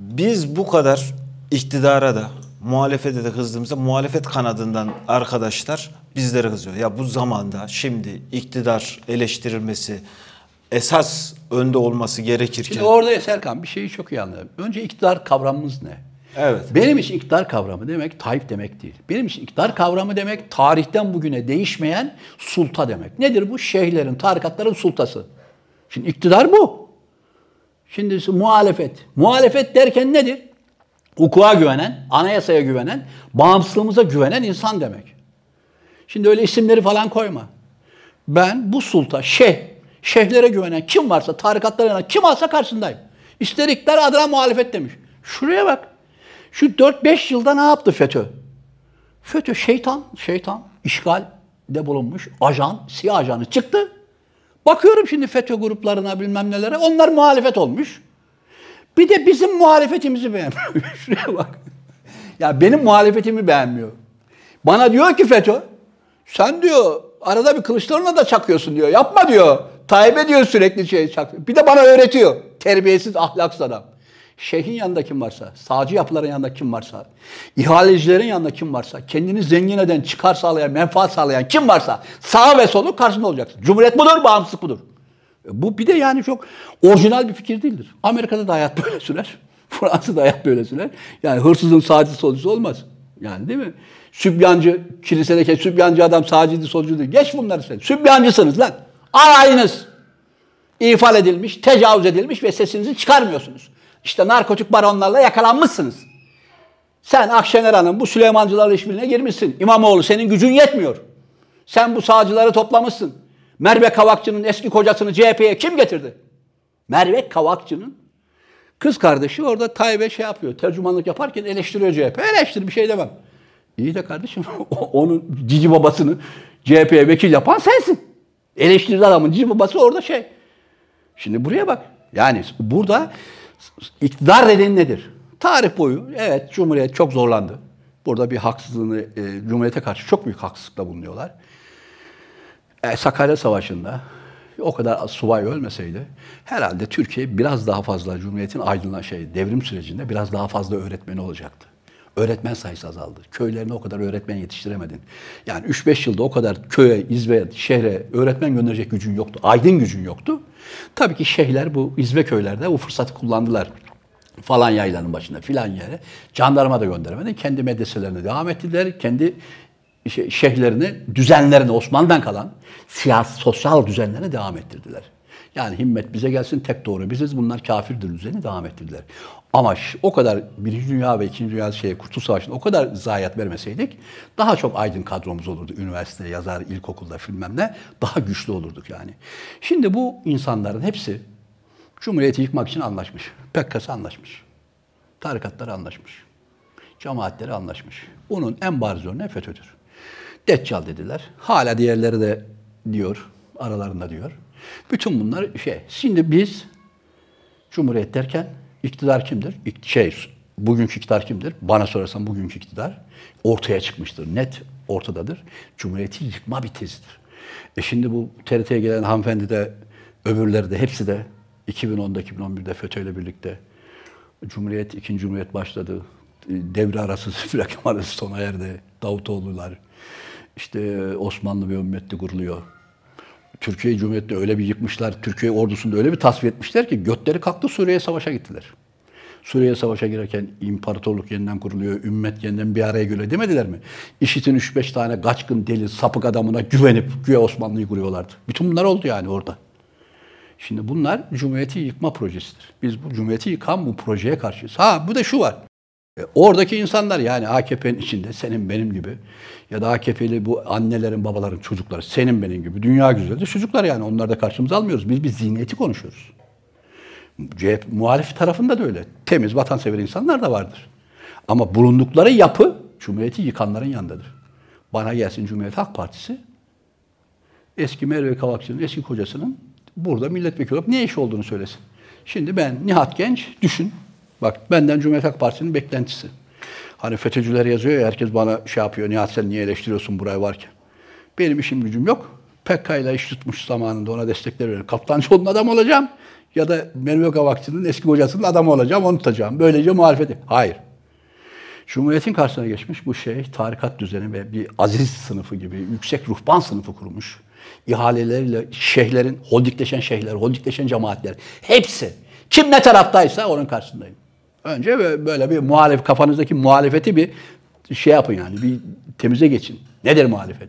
Biz bu kadar iktidara da muhalefete de kızdığımızda muhalefet kanadından arkadaşlar bizlere kızıyor. Ya bu zamanda şimdi iktidar eleştirilmesi esas önde olması gerekirken. Şimdi orada Serkan bir şeyi çok iyi anladım. Önce iktidar kavramımız ne? Evet. Benim için iktidar kavramı demek Tayyip demek değil. Benim için iktidar kavramı demek tarihten bugüne değişmeyen sulta demek. Nedir bu? Şeyhlerin, tarikatların sultası. Şimdi iktidar bu. Şimdi muhalefet. Muhalefet derken nedir? Hukuka güvenen, anayasaya güvenen, bağımsızlığımıza güvenen insan demek. Şimdi öyle isimleri falan koyma. Ben bu sulta, şeyh, şeyhlere güvenen kim varsa, tarikatlara güvenen kim varsa karşısındayım. İster iktidar adına muhalefet demiş. Şuraya bak. Şu 4-5 yılda ne yaptı FETÖ? FETÖ şeytan, şeytan, işgalde bulunmuş, ajan, siyah ajanı çıktı. Bakıyorum şimdi FETÖ gruplarına bilmem nelere, onlar muhalefet olmuş. Bir de bizim muhalefetimizi beğenmiyor. Şuraya bak. Ya benim muhalefetimi beğenmiyor. Bana diyor ki FETÖ, sen diyor arada bir Kılıçdaroğlu'na da çakıyorsun diyor. Yapma diyor. Tayyip'e diyor sürekli şey çakıyor. Bir de bana öğretiyor. Terbiyesiz, ahlaksız adam. Şeyhin yanında kim varsa, sağcı yapıların yanında kim varsa, ihalecilerin yanında kim varsa, kendini zengin eden, çıkar sağlayan, menfaat sağlayan kim varsa sağ ve solu karşısında olacaksın. Cumhuriyet budur, bağımsızlık budur. E, bu bir de yani çok orijinal bir fikir değildir. Amerika'da da hayat böyle sürer. Fransa'da hayat böyle sürer. Yani hırsızın sağcı solcusu olmaz. Yani değil mi? Sübyancı, kilisedeki sübyancı adam sağcıydı solcu değil. Geç bunları sen. Sübyancısınız lan. Alayınız ifade edilmiş, tecavüz edilmiş ve sesinizi çıkarmıyorsunuz. İşte narkotik baronlarla yakalanmışsınız. Sen Akşener Hanım bu Süleymancılarla işbirliğine girmişsin. İmamoğlu senin gücün yetmiyor. Sen bu sağcıları toplamışsın. Merve Kavakçı'nın eski kocasını CHP'ye kim getirdi? Merve Kavakçı'nın kız kardeşi orada Tayyip'e şey yapıyor. Tercümanlık yaparken eleştiriyor CHP. Eleştir bir şey demem. İyi de kardeşim onun cici babasını CHP'ye vekil yapan sensin. Eleştirdi adamın cici babası orada şey. Şimdi buraya bak. Yani burada iktidar dediğin nedir? Tarih boyu evet Cumhuriyet çok zorlandı. Burada bir haksızlığını, e, Cumhuriyet'e karşı çok büyük haksızlıkla bulunuyorlar. E, Sakarya Savaşı'nda o kadar subay ölmeseydi herhalde Türkiye biraz daha fazla Cumhuriyet'in aydınlan şey devrim sürecinde biraz daha fazla öğretmeni olacaktı. Öğretmen sayısı azaldı. Köylerine o kadar öğretmen yetiştiremedin. Yani 3-5 yılda o kadar köye, izbe, şehre öğretmen gönderecek gücün yoktu. Aydın gücün yoktu. Tabii ki şeyhler bu izbe köylerde bu fırsatı kullandılar. Falan yaylanın başında filan yere. Jandarma da gönderemedi. Kendi medreselerine devam ettiler. Kendi şeyhlerini, düzenlerini, Osmanlı'dan kalan siyasi, sosyal düzenlerine devam ettirdiler. Yani himmet bize gelsin tek doğru biziz bunlar kafirdir düzeni devam ettirdiler. Ama o kadar Birinci Dünya ve İkinci Dünya şeye, Kurtuluş Savaşı'nda o kadar zayiat vermeseydik daha çok aydın kadromuz olurdu. Üniversite, yazar, ilkokulda bilmem ne daha güçlü olurduk yani. Şimdi bu insanların hepsi Cumhuriyeti yıkmak için anlaşmış. PKK anlaşmış. Tarikatları anlaşmış. Cemaatleri anlaşmış. Bunun en bariz örneği FETÖ'dür. Deccal dediler. Hala diğerleri de diyor, aralarında diyor. Bütün bunlar şey. Şimdi biz Cumhuriyet derken iktidar kimdir? Şey, bugünkü iktidar kimdir? Bana sorarsan bugünkü iktidar ortaya çıkmıştır. Net ortadadır. Cumhuriyeti yıkma bir tezidir. E şimdi bu TRT'ye gelen hanımefendi de öbürleri de hepsi de 2010'da 2011'de FETÖ ile birlikte Cumhuriyet, ikinci Cumhuriyet başladı. Devre arası, Fülak arası sona erdi. Davutoğlu'lar, işte Osmanlı ve ümmeti kuruluyor. Türkiye Cumhuriyeti'ni öyle bir yıkmışlar, Türkiye ordusunu öyle bir tasfiye etmişler ki götleri kalktı Suriye'ye savaşa gittiler. Suriye savaşa girerken imparatorluk yeniden kuruluyor, ümmet yeniden bir araya geliyor demediler mi? İşit'in 3-5 tane kaçkın deli, sapık adamına güvenip güya Osmanlı'yı kuruyorlardı. Bütün bunlar oldu yani orada. Şimdi bunlar Cumhuriyeti yıkma projesidir. Biz bu Cumhuriyeti yıkan bu projeye karşıyız. Ha bu da şu var. E, oradaki insanlar yani AKP'nin içinde senin benim gibi ya da AKP'li bu annelerin, babaların, çocukları senin benim gibi dünya güzeldi çocuklar yani onları da karşımıza almıyoruz. Biz bir zihniyeti konuşuyoruz. CHP, muhalif tarafında da öyle. Temiz, vatansever insanlar da vardır. Ama bulundukları yapı Cumhuriyeti yıkanların yanındadır. Bana gelsin Cumhuriyet Halk Partisi eski Merve Kavakçı'nın eski kocasının burada milletvekili olup ne iş olduğunu söylesin. Şimdi ben Nihat Genç düşün. Bak benden Cumhuriyet Halk Partisi'nin beklentisi. Hani FETÖ'cüler yazıyor ya herkes bana şey yapıyor. Nihat sen niye eleştiriyorsun buraya varken? Benim işim gücüm yok. PKK ile iş tutmuş zamanında ona destekler veriyorum. Kaptancıoğlu'nun adam olacağım. Ya da Memlük Vakfı'nın eski hocasının adamı olacağım, onu tutacağım. Böylece muhalefeti. Hayır. Cumhuriyetin karşısına geçmiş bu şey tarikat düzeni ve bir aziz sınıfı gibi yüksek ruhban sınıfı kurmuş. İhaleleriyle şeyhlerin, holdikleşen şeyhler, holdikleşen cemaatler hepsi kim ne taraftaysa onun karşısındayım. Önce böyle bir muhalef kafanızdaki muhalefeti bir şey yapın yani bir temize geçin. Nedir muhalefet?